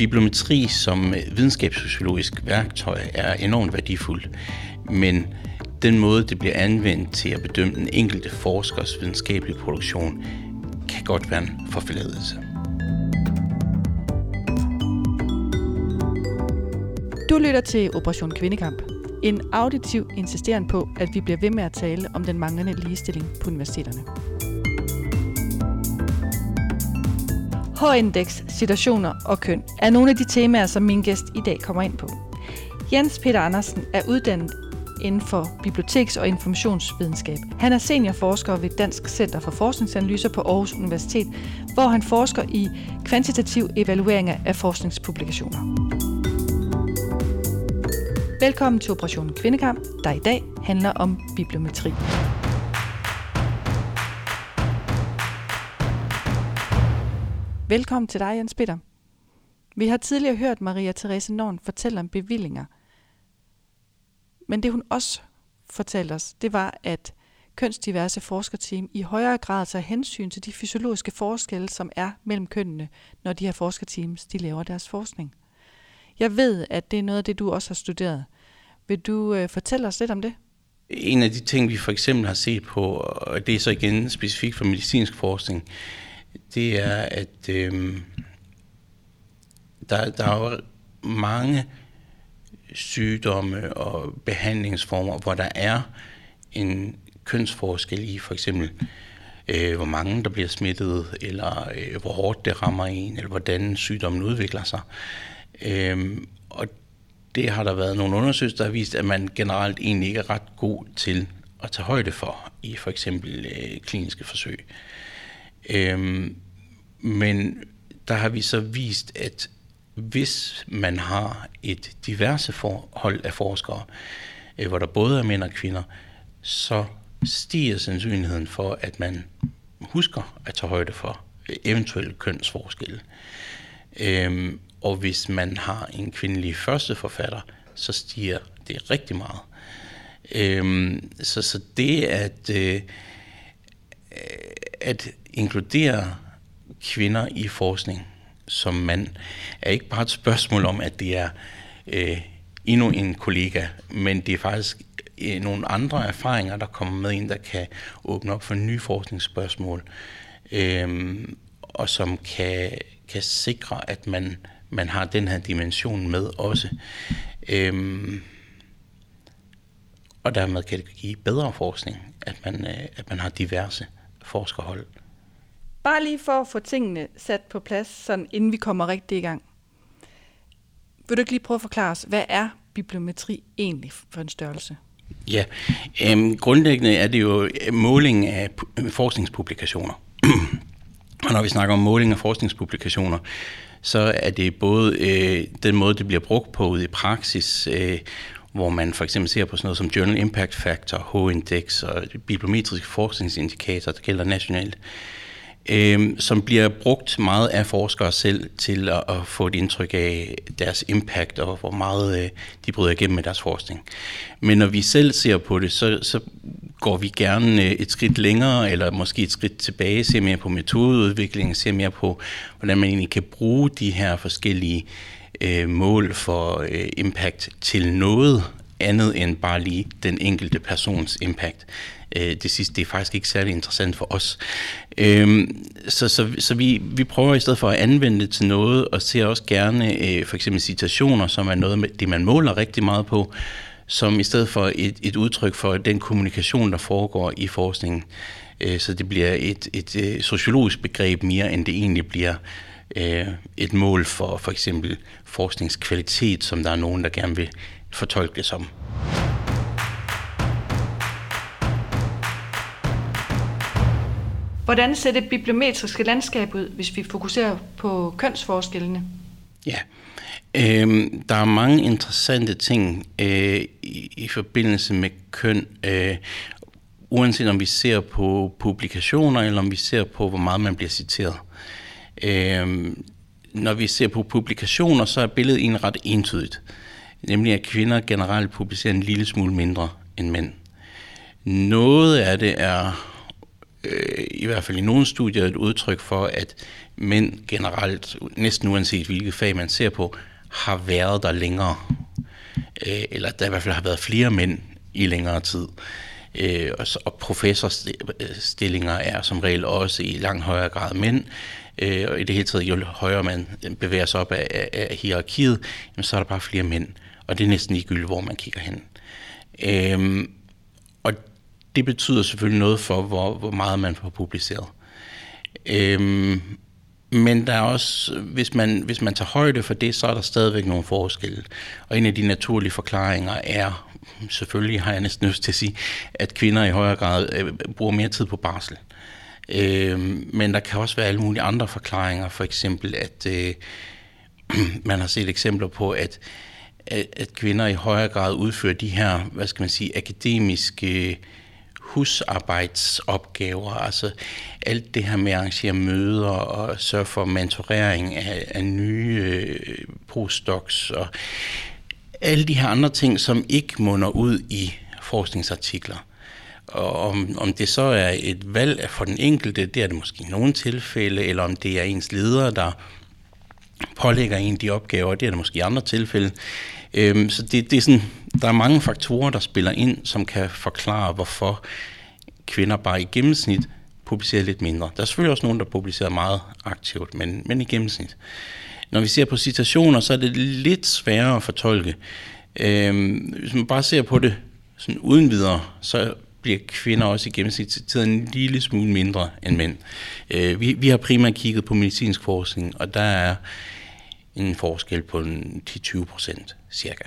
bibliometri som øh, videnskabssociologisk værktøj er enormt værdifuldt, men den måde, det bliver anvendt til at bedømme den enkelte forskers videnskabelige produktion, kan godt være en forfladelse. Du lytter til Operation Kvindekamp. En auditiv insisteren på, at vi bliver ved med at tale om den manglende ligestilling på universiteterne. H-indeks, situationer og køn er nogle af de temaer, som min gæst i dag kommer ind på. Jens Peter Andersen er uddannet inden for biblioteks- og informationsvidenskab. Han er seniorforsker ved Dansk Center for Forskningsanalyser på Aarhus Universitet, hvor han forsker i kvantitativ evaluering af forskningspublikationer. Velkommen til Operation Kvindekamp, der i dag handler om bibliometri. Velkommen til dig, Jens Peter. Vi har tidligere hørt Maria Therese Norn fortælle om bevillinger. Men det hun også fortalte os, det var, at kønsdiverse forskerteam i højere grad tager hensyn til de fysiologiske forskelle, som er mellem kønnene, når de her forskerteams de laver deres forskning. Jeg ved, at det er noget af det, du også har studeret. Vil du øh, fortælle os lidt om det? En af de ting, vi for eksempel har set på, og det er så igen specifikt for medicinsk forskning, det er, at øh, der, der er jo mange sygdomme og behandlingsformer, hvor der er en kønsforskel i for eksempel, øh, hvor mange der bliver smittet, eller øh, hvor hårdt det rammer en, eller hvordan sygdommen udvikler sig. Øh, og det har der været nogle undersøgelser, der har vist, at man generelt egentlig ikke er ret god til at tage højde for i for eksempel øh, kliniske forsøg. Øhm, men der har vi så vist, at hvis man har et diverse forhold af forskere, øh, hvor der både er mænd og kvinder, så stiger sandsynligheden for, at man husker at tage højde for øh, eventuelle kønsforskelle. Øhm, og hvis man har en kvindelig første forfatter, så stiger det rigtig meget. Øhm, så, så det at, øh, at inkludere kvinder i forskning som mand, er ikke bare et spørgsmål om, at det er øh, endnu en kollega, men det er faktisk øh, nogle andre erfaringer, der kommer med ind, der kan åbne op for nye forskningsspørgsmål, øh, og som kan, kan sikre, at man man har den her dimension med også. Øh, og dermed kan det give bedre forskning, at man, øh, at man har diverse forskerhold. Bare lige for at få tingene sat på plads, sådan inden vi kommer rigtig i gang. Vil du ikke lige prøve at forklare os, hvad er bibliometri egentlig for en størrelse? Ja, øhm, grundlæggende er det jo øh, måling af øh, forskningspublikationer. og når vi snakker om måling af forskningspublikationer, så er det både øh, den måde, det bliver brugt på ude i praksis, øh, hvor man for eksempel ser på sådan noget som Journal Impact Factor, H-index og bibliometriske forskningsindikatorer, der gælder nationalt, øh, øh, som bliver brugt meget af forskere selv til at, at få et indtryk af deres impact og hvor meget øh, de bryder igennem med deres forskning. Men når vi selv ser på det, så, så går vi gerne øh, et skridt længere, eller måske et skridt tilbage, ser mere på metodeudviklingen, ser mere på, hvordan man egentlig kan bruge de her forskellige øh, mål for øh, impact til noget andet end bare lige den enkelte persons impact. Øh, det sidste det er faktisk ikke særlig interessant for os. Øh, så så, så vi, vi prøver i stedet for at anvende det til noget, og ser også gerne øh, for eksempel citationer, som er noget det, man måler rigtig meget på, som i stedet for et, et udtryk for den kommunikation, der foregår i forskningen. Øh, så det bliver et, et, et sociologisk begreb mere, end det egentlig bliver øh, et mål for for eksempel forskningskvalitet, som der er nogen, der gerne vil fortolke det som. Hvordan ser det bibliometriske landskab ud, hvis vi fokuserer på kønsforskellene? Ja, Øhm, der er mange interessante ting øh, i, i forbindelse med køn, øh, uanset om vi ser på publikationer, eller om vi ser på, hvor meget man bliver citeret. Øhm, når vi ser på publikationer, så er billedet en ret entydigt. Nemlig at kvinder generelt publicerer en lille smule mindre end mænd. Noget af det er øh, i hvert fald i nogle studier et udtryk for, at mænd generelt, næsten uanset hvilket fag man ser på, har været der længere. Øh, eller der i hvert fald har været flere mænd i længere tid. Øh, og, og professorstillinger er som regel også i langt højere grad mænd. Øh, og i det hele taget, jo højere man bevæger sig op af, af, af hierarkiet, jamen, så er der bare flere mænd. Og det er næsten ligegyldigt, hvor man kigger hen. Øh, og det betyder selvfølgelig noget for, hvor, hvor meget man får publiceret. Øhm, men der er også, hvis man, hvis man tager højde for det, så er der stadigvæk nogle forskelle. Og en af de naturlige forklaringer er, selvfølgelig har jeg næsten lyst til at sige, at kvinder i højere grad øh, bruger mere tid på barsel. Øhm, men der kan også være alle mulige andre forklaringer, for eksempel at øh, man har set eksempler på, at, at, at kvinder i højere grad udfører de her, hvad skal man sige, akademiske husarbejdsopgaver, altså alt det her med at arrangere møder og sørge for mentorering af, af nye øh, postdocs og alle de her andre ting, som ikke munder ud i forskningsartikler. Og om, om det så er et valg for den enkelte, det er det måske i nogle tilfælde, eller om det er ens leder, der pålægger en de opgaver, det er det måske i andre tilfælde. Øhm, så det, det er sådan, der er mange faktorer, der spiller ind, som kan forklare, hvorfor kvinder bare i gennemsnit publicerer lidt mindre. Der er selvfølgelig også nogen, der publicerer meget aktivt, men, men i gennemsnit. Når vi ser på citationer, så er det lidt sværere at fortolke. Øhm, hvis man bare ser på det sådan uden videre, så bliver kvinder også i gennemsnit citeret en lille smule mindre end mænd. Øh, vi, vi har primært kigget på medicinsk forskning, og der er en forskel på 10-20 procent cirka.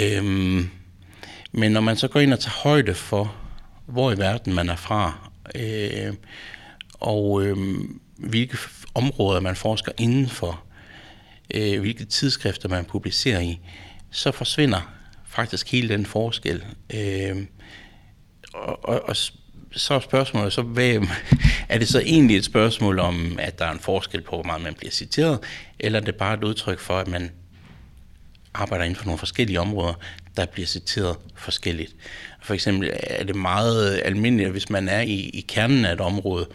Øhm, men når man så går ind og tager højde for, hvor i verden man er fra, øh, og øh, hvilke områder man forsker indenfor, øh, hvilke tidsskrifter man publicerer i, så forsvinder faktisk hele den forskel. Øh, og, og, og så er spørgsmålet så, hvad, er det så egentlig et spørgsmål om, at der er en forskel på, hvor meget man bliver citeret, eller er det bare et udtryk for, at man arbejder inden for nogle forskellige områder, der bliver citeret forskelligt. For eksempel er det meget almindeligt, hvis man er i, i kernen af et område,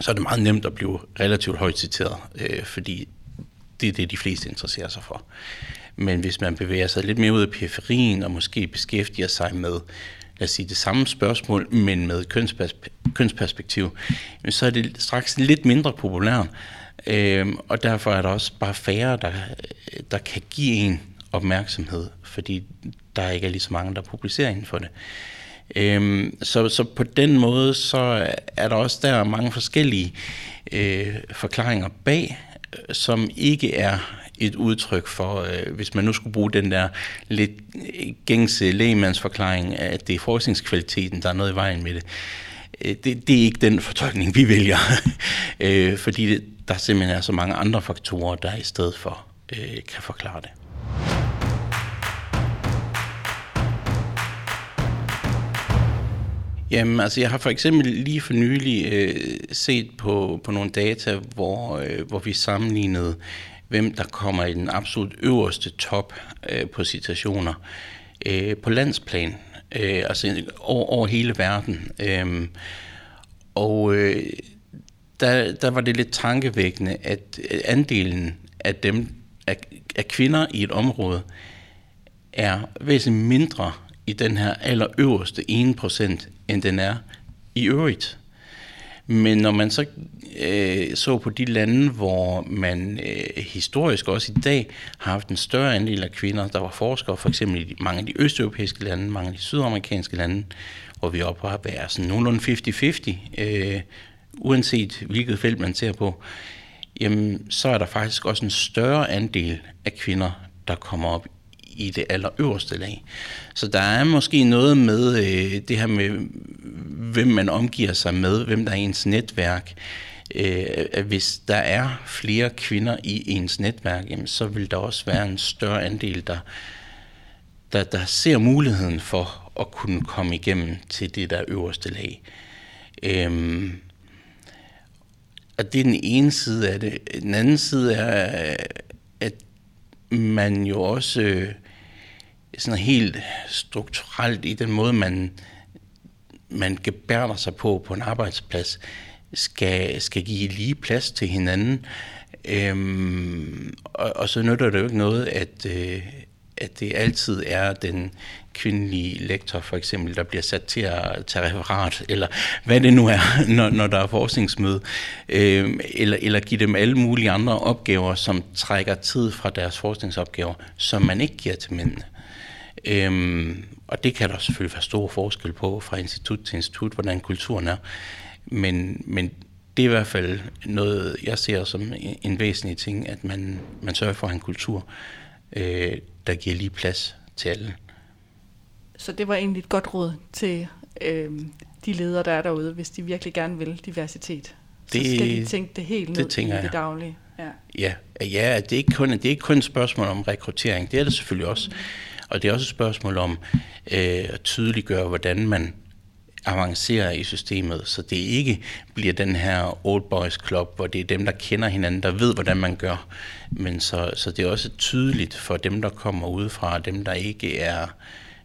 så er det meget nemt at blive relativt højt citeret, øh, fordi det er det, de fleste interesserer sig for. Men hvis man bevæger sig lidt mere ud af periferien og måske beskæftiger sig med lad os sige, det samme spørgsmål, men med kønsperspektiv, så er det straks lidt mindre populært. Øh, og derfor er der også bare færre, der, der kan give en opmærksomhed, fordi der ikke er lige så mange, der publicerer inden for det. Øhm, så, så på den måde, så er der også der mange forskellige øh, forklaringer bag, som ikke er et udtryk for, øh, hvis man nu skulle bruge den der lidt øh, gængse lægemandsforklaring, at det er forskningskvaliteten, der er noget i vejen med det. Øh, det, det er ikke den fortolkning, vi vælger, øh, fordi det, der simpelthen er så mange andre faktorer, der i stedet for øh, kan forklare det. Jamen, altså jeg har for eksempel lige for nylig øh, set på, på nogle data, hvor, øh, hvor vi sammenlignede, hvem der kommer i den absolut øverste top øh, på citationer øh, på landsplan, øh, altså over, over hele verden. Øh, og øh, der, der var det lidt tankevækkende, at andelen af dem, af, af kvinder i et område, er væsentligt mindre i den her allerøverste 1%, end den er i øvrigt. Men når man så øh, så på de lande, hvor man øh, historisk også i dag har haft en større andel af kvinder, der var forskere, for eksempel i mange af de østeuropæiske lande, mange af de sydamerikanske lande, hvor vi oppe på at være sådan nogenlunde 50-50, øh, uanset hvilket felt man ser på, jamen, så er der faktisk også en større andel af kvinder, der kommer op i det allerøverste lag. Så der er måske noget med øh, det her med, hvem man omgiver sig med, hvem der er ens netværk. Øh, hvis der er flere kvinder i ens netværk, jamen, så vil der også være en større andel, der, der, der ser muligheden for at kunne komme igennem til det der øverste lag. Øh, og det er den ene side af det. Den anden side er, at man jo også øh, sådan helt strukturelt i den måde, man, man gebærder sig på på en arbejdsplads, skal, skal give lige plads til hinanden. Øhm, og, og så nytter det jo ikke noget, at, øh, at det altid er den kvindelige lektor for eksempel, der bliver sat til at tage referat, eller hvad det nu er, når, når der er forskningsmøde, øh, eller, eller give dem alle mulige andre opgaver, som trækker tid fra deres forskningsopgaver, som man ikke giver til mændene. Øh, og det kan der selvfølgelig være stor forskel på fra institut til institut, hvordan kulturen er. Men, men det er i hvert fald noget, jeg ser som en væsentlig ting, at man, man sørger for en kultur, øh, der giver lige plads til alle. Så det var egentlig et godt råd til øh, de ledere, der er derude, hvis de virkelig gerne vil diversitet. Det, så skal de tænke det helt ned det i det daglige. Ja, ja, ja det, er ikke kun, det er ikke kun et spørgsmål om rekruttering, det er det selvfølgelig også. Mm. Og det er også et spørgsmål om øh, at tydeliggøre, hvordan man avancerer i systemet, så det ikke bliver den her old boys club, hvor det er dem, der kender hinanden, der ved, hvordan man gør. Men så, så det er også tydeligt for dem, der kommer udefra, dem, der ikke er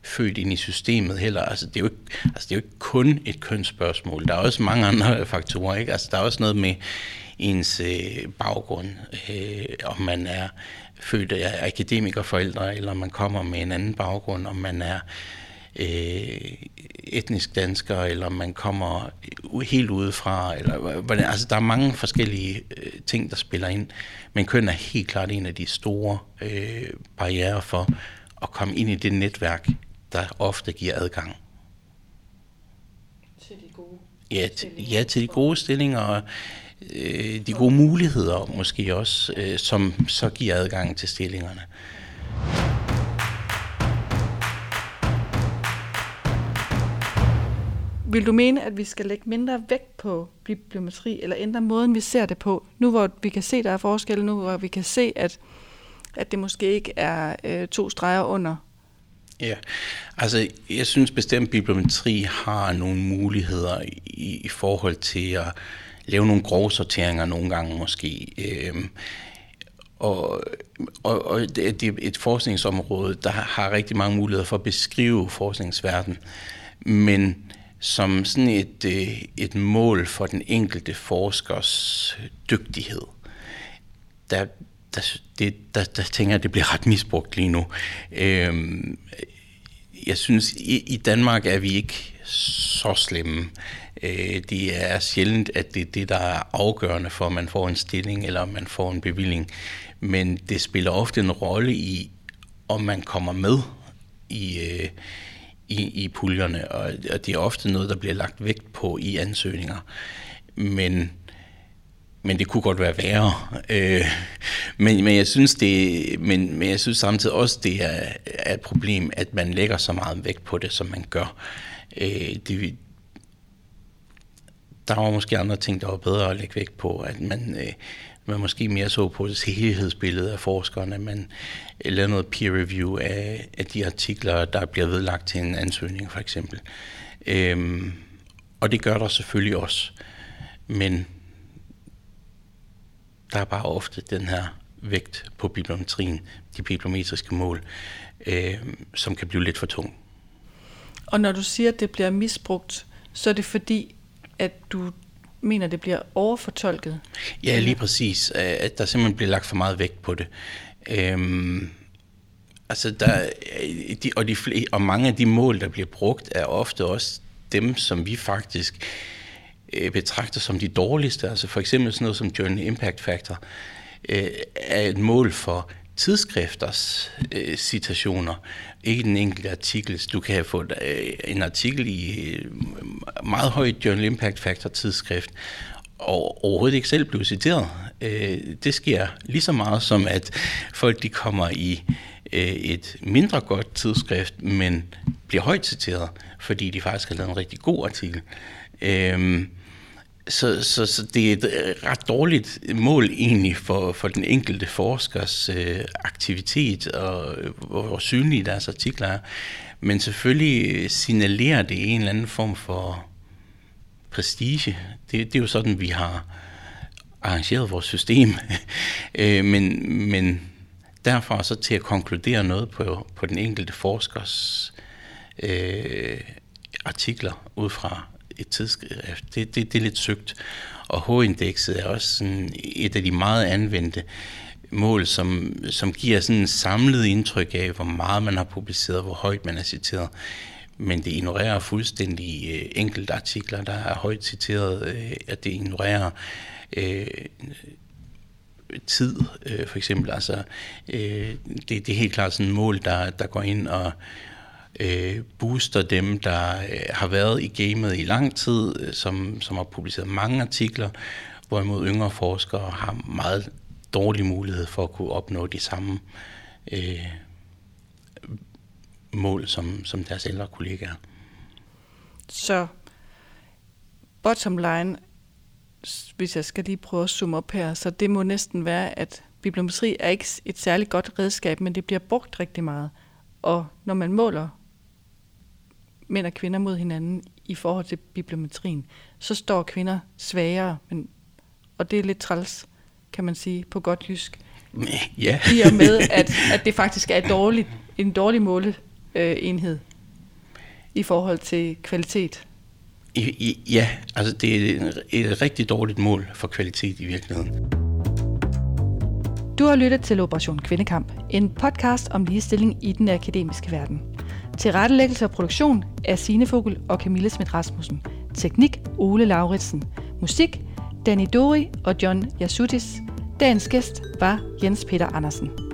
født ind i systemet heller. Altså, det er jo ikke, altså, det er jo ikke kun et kønsspørgsmål. Der er også mange andre faktorer. Ikke? Altså, der er også noget med ens øh, baggrund, øh, om man er født af akademikerforældre, eller om man kommer med en anden baggrund, om man er øh, etnisk dansker, eller man kommer helt udefra. Eller, hvordan, altså, der er mange forskellige øh, ting, der spiller ind. Men køn er helt klart en af de store øh, barriere for at komme ind i det netværk, der ofte giver adgang. Til de gode ja, til, ja, til de gode stillinger og øh, de gode muligheder måske også, øh, som så giver adgang til stillingerne. Vil du mene, at vi skal lægge mindre vægt på bibliometri, eller ændre måden, vi ser det på? Nu hvor vi kan se, der er forskelle, nu hvor vi kan se, at, at det måske ikke er øh, to streger under. Ja, altså jeg synes bestemt, at bibliometri har nogle muligheder i, i forhold til at lave nogle grove sorteringer nogle gange måske. Øhm, og, og, og det er et forskningsområde, der har rigtig mange muligheder for at beskrive forskningsverdenen. Men som sådan et, øh, et mål for den enkelte forskers dygtighed. Der, der, det, der, der tænker jeg, at det bliver ret misbrugt lige nu. Øhm, jeg synes, i, i Danmark er vi ikke så slemme. Øh, det er sjældent, at det er det, der er afgørende for, om man får en stilling eller om man får en bevilling. Men det spiller ofte en rolle i, om man kommer med i, øh, i, i puljerne, og, og det er ofte noget, der bliver lagt vægt på i ansøgninger. Men, men det kunne godt være værre. Øh, men, men, jeg synes det, men, men jeg synes samtidig også, det er, er et problem, at man lægger så meget vægt på det, som man gør. Øh, det, der var måske andre ting, der var bedre at lægge vægt på, at man, øh, man måske mere så på det helhedsbillede af forskerne, man lavede noget peer review af, af de artikler, der bliver vedlagt til en ansøgning for eksempel. Øhm, og det gør der selvfølgelig også, men der er bare ofte den her vægt på bibliometrien, de bibliometriske mål, øh, som kan blive lidt for tung. Og når du siger, at det bliver misbrugt, så er det fordi, at du mener, det bliver overfortolket? Ja, lige præcis. At der simpelthen bliver lagt for meget vægt på det. Øhm, altså der, de, og, de, og mange af de mål, der bliver brugt, er ofte også dem, som vi faktisk øh, betragter som de dårligste. Altså for eksempel sådan noget som Journal Impact Factor øh, er et mål for tidsskrifters øh, citationer, ikke den enkelte artikel. Du kan få øh, en artikel i øh, meget højt Journal Impact Factor tidsskrift, og overhovedet ikke selv blive citeret. Øh, det sker lige så meget som, at folk de kommer i øh, et mindre godt tidsskrift, men bliver højt citeret, fordi de faktisk har lavet en rigtig god artikel. Øh, så, så, så det er et øh, ret dårligt mål egentlig for, for den enkelte forskers øh, aktivitet og øh, hvor, hvor synlige deres artikler er. Men selvfølgelig øh, signalerer det en eller anden form for prestige. Det, det er jo sådan, vi har arrangeret vores system. øh, men, men derfra så til at konkludere noget på, på den enkelte forskers øh, artikler ud fra et tidsskrift. Det, det, det er lidt søgt. Og H-indekset er også sådan et af de meget anvendte mål, som, som giver sådan en samlet indtryk af, hvor meget man har publiceret, hvor højt man er citeret. Men det ignorerer fuldstændig øh, enkelte artikler, der er højt citeret, øh, at det ignorerer øh, tid, øh, for eksempel. Altså, øh, det, det er helt klart sådan et mål, der, der går ind og øh, Øh, booster dem, der øh, har været i gamet i lang tid, øh, som, som har publiceret mange artikler, hvorimod yngre forskere har meget dårlig mulighed for at kunne opnå de samme øh, mål som, som deres ældre kollegaer. Så bottom line, hvis jeg skal lige prøve at zoome op her, så det må næsten være, at bibliometri er ikke et særligt godt redskab, men det bliver brugt rigtig meget. Og når man måler mænd og kvinder mod hinanden i forhold til bibliometrien, så står kvinder svagere, men, og det er lidt træls, kan man sige, på godt jysk. Ja. I og med, at, at det faktisk er dårligt, en dårlig måleenhed i forhold til kvalitet. I, ja, altså det er et, et rigtig dårligt mål for kvalitet i virkeligheden. Du har lyttet til Operation Kvindekamp, en podcast om ligestilling i den akademiske verden. Til rettelæggelse og produktion er Signe Fogel og Camille Schmidt Rasmussen. Teknik Ole Lauritsen. Musik Danny Dori og John Yasutis. Dagens gæst var Jens Peter Andersen.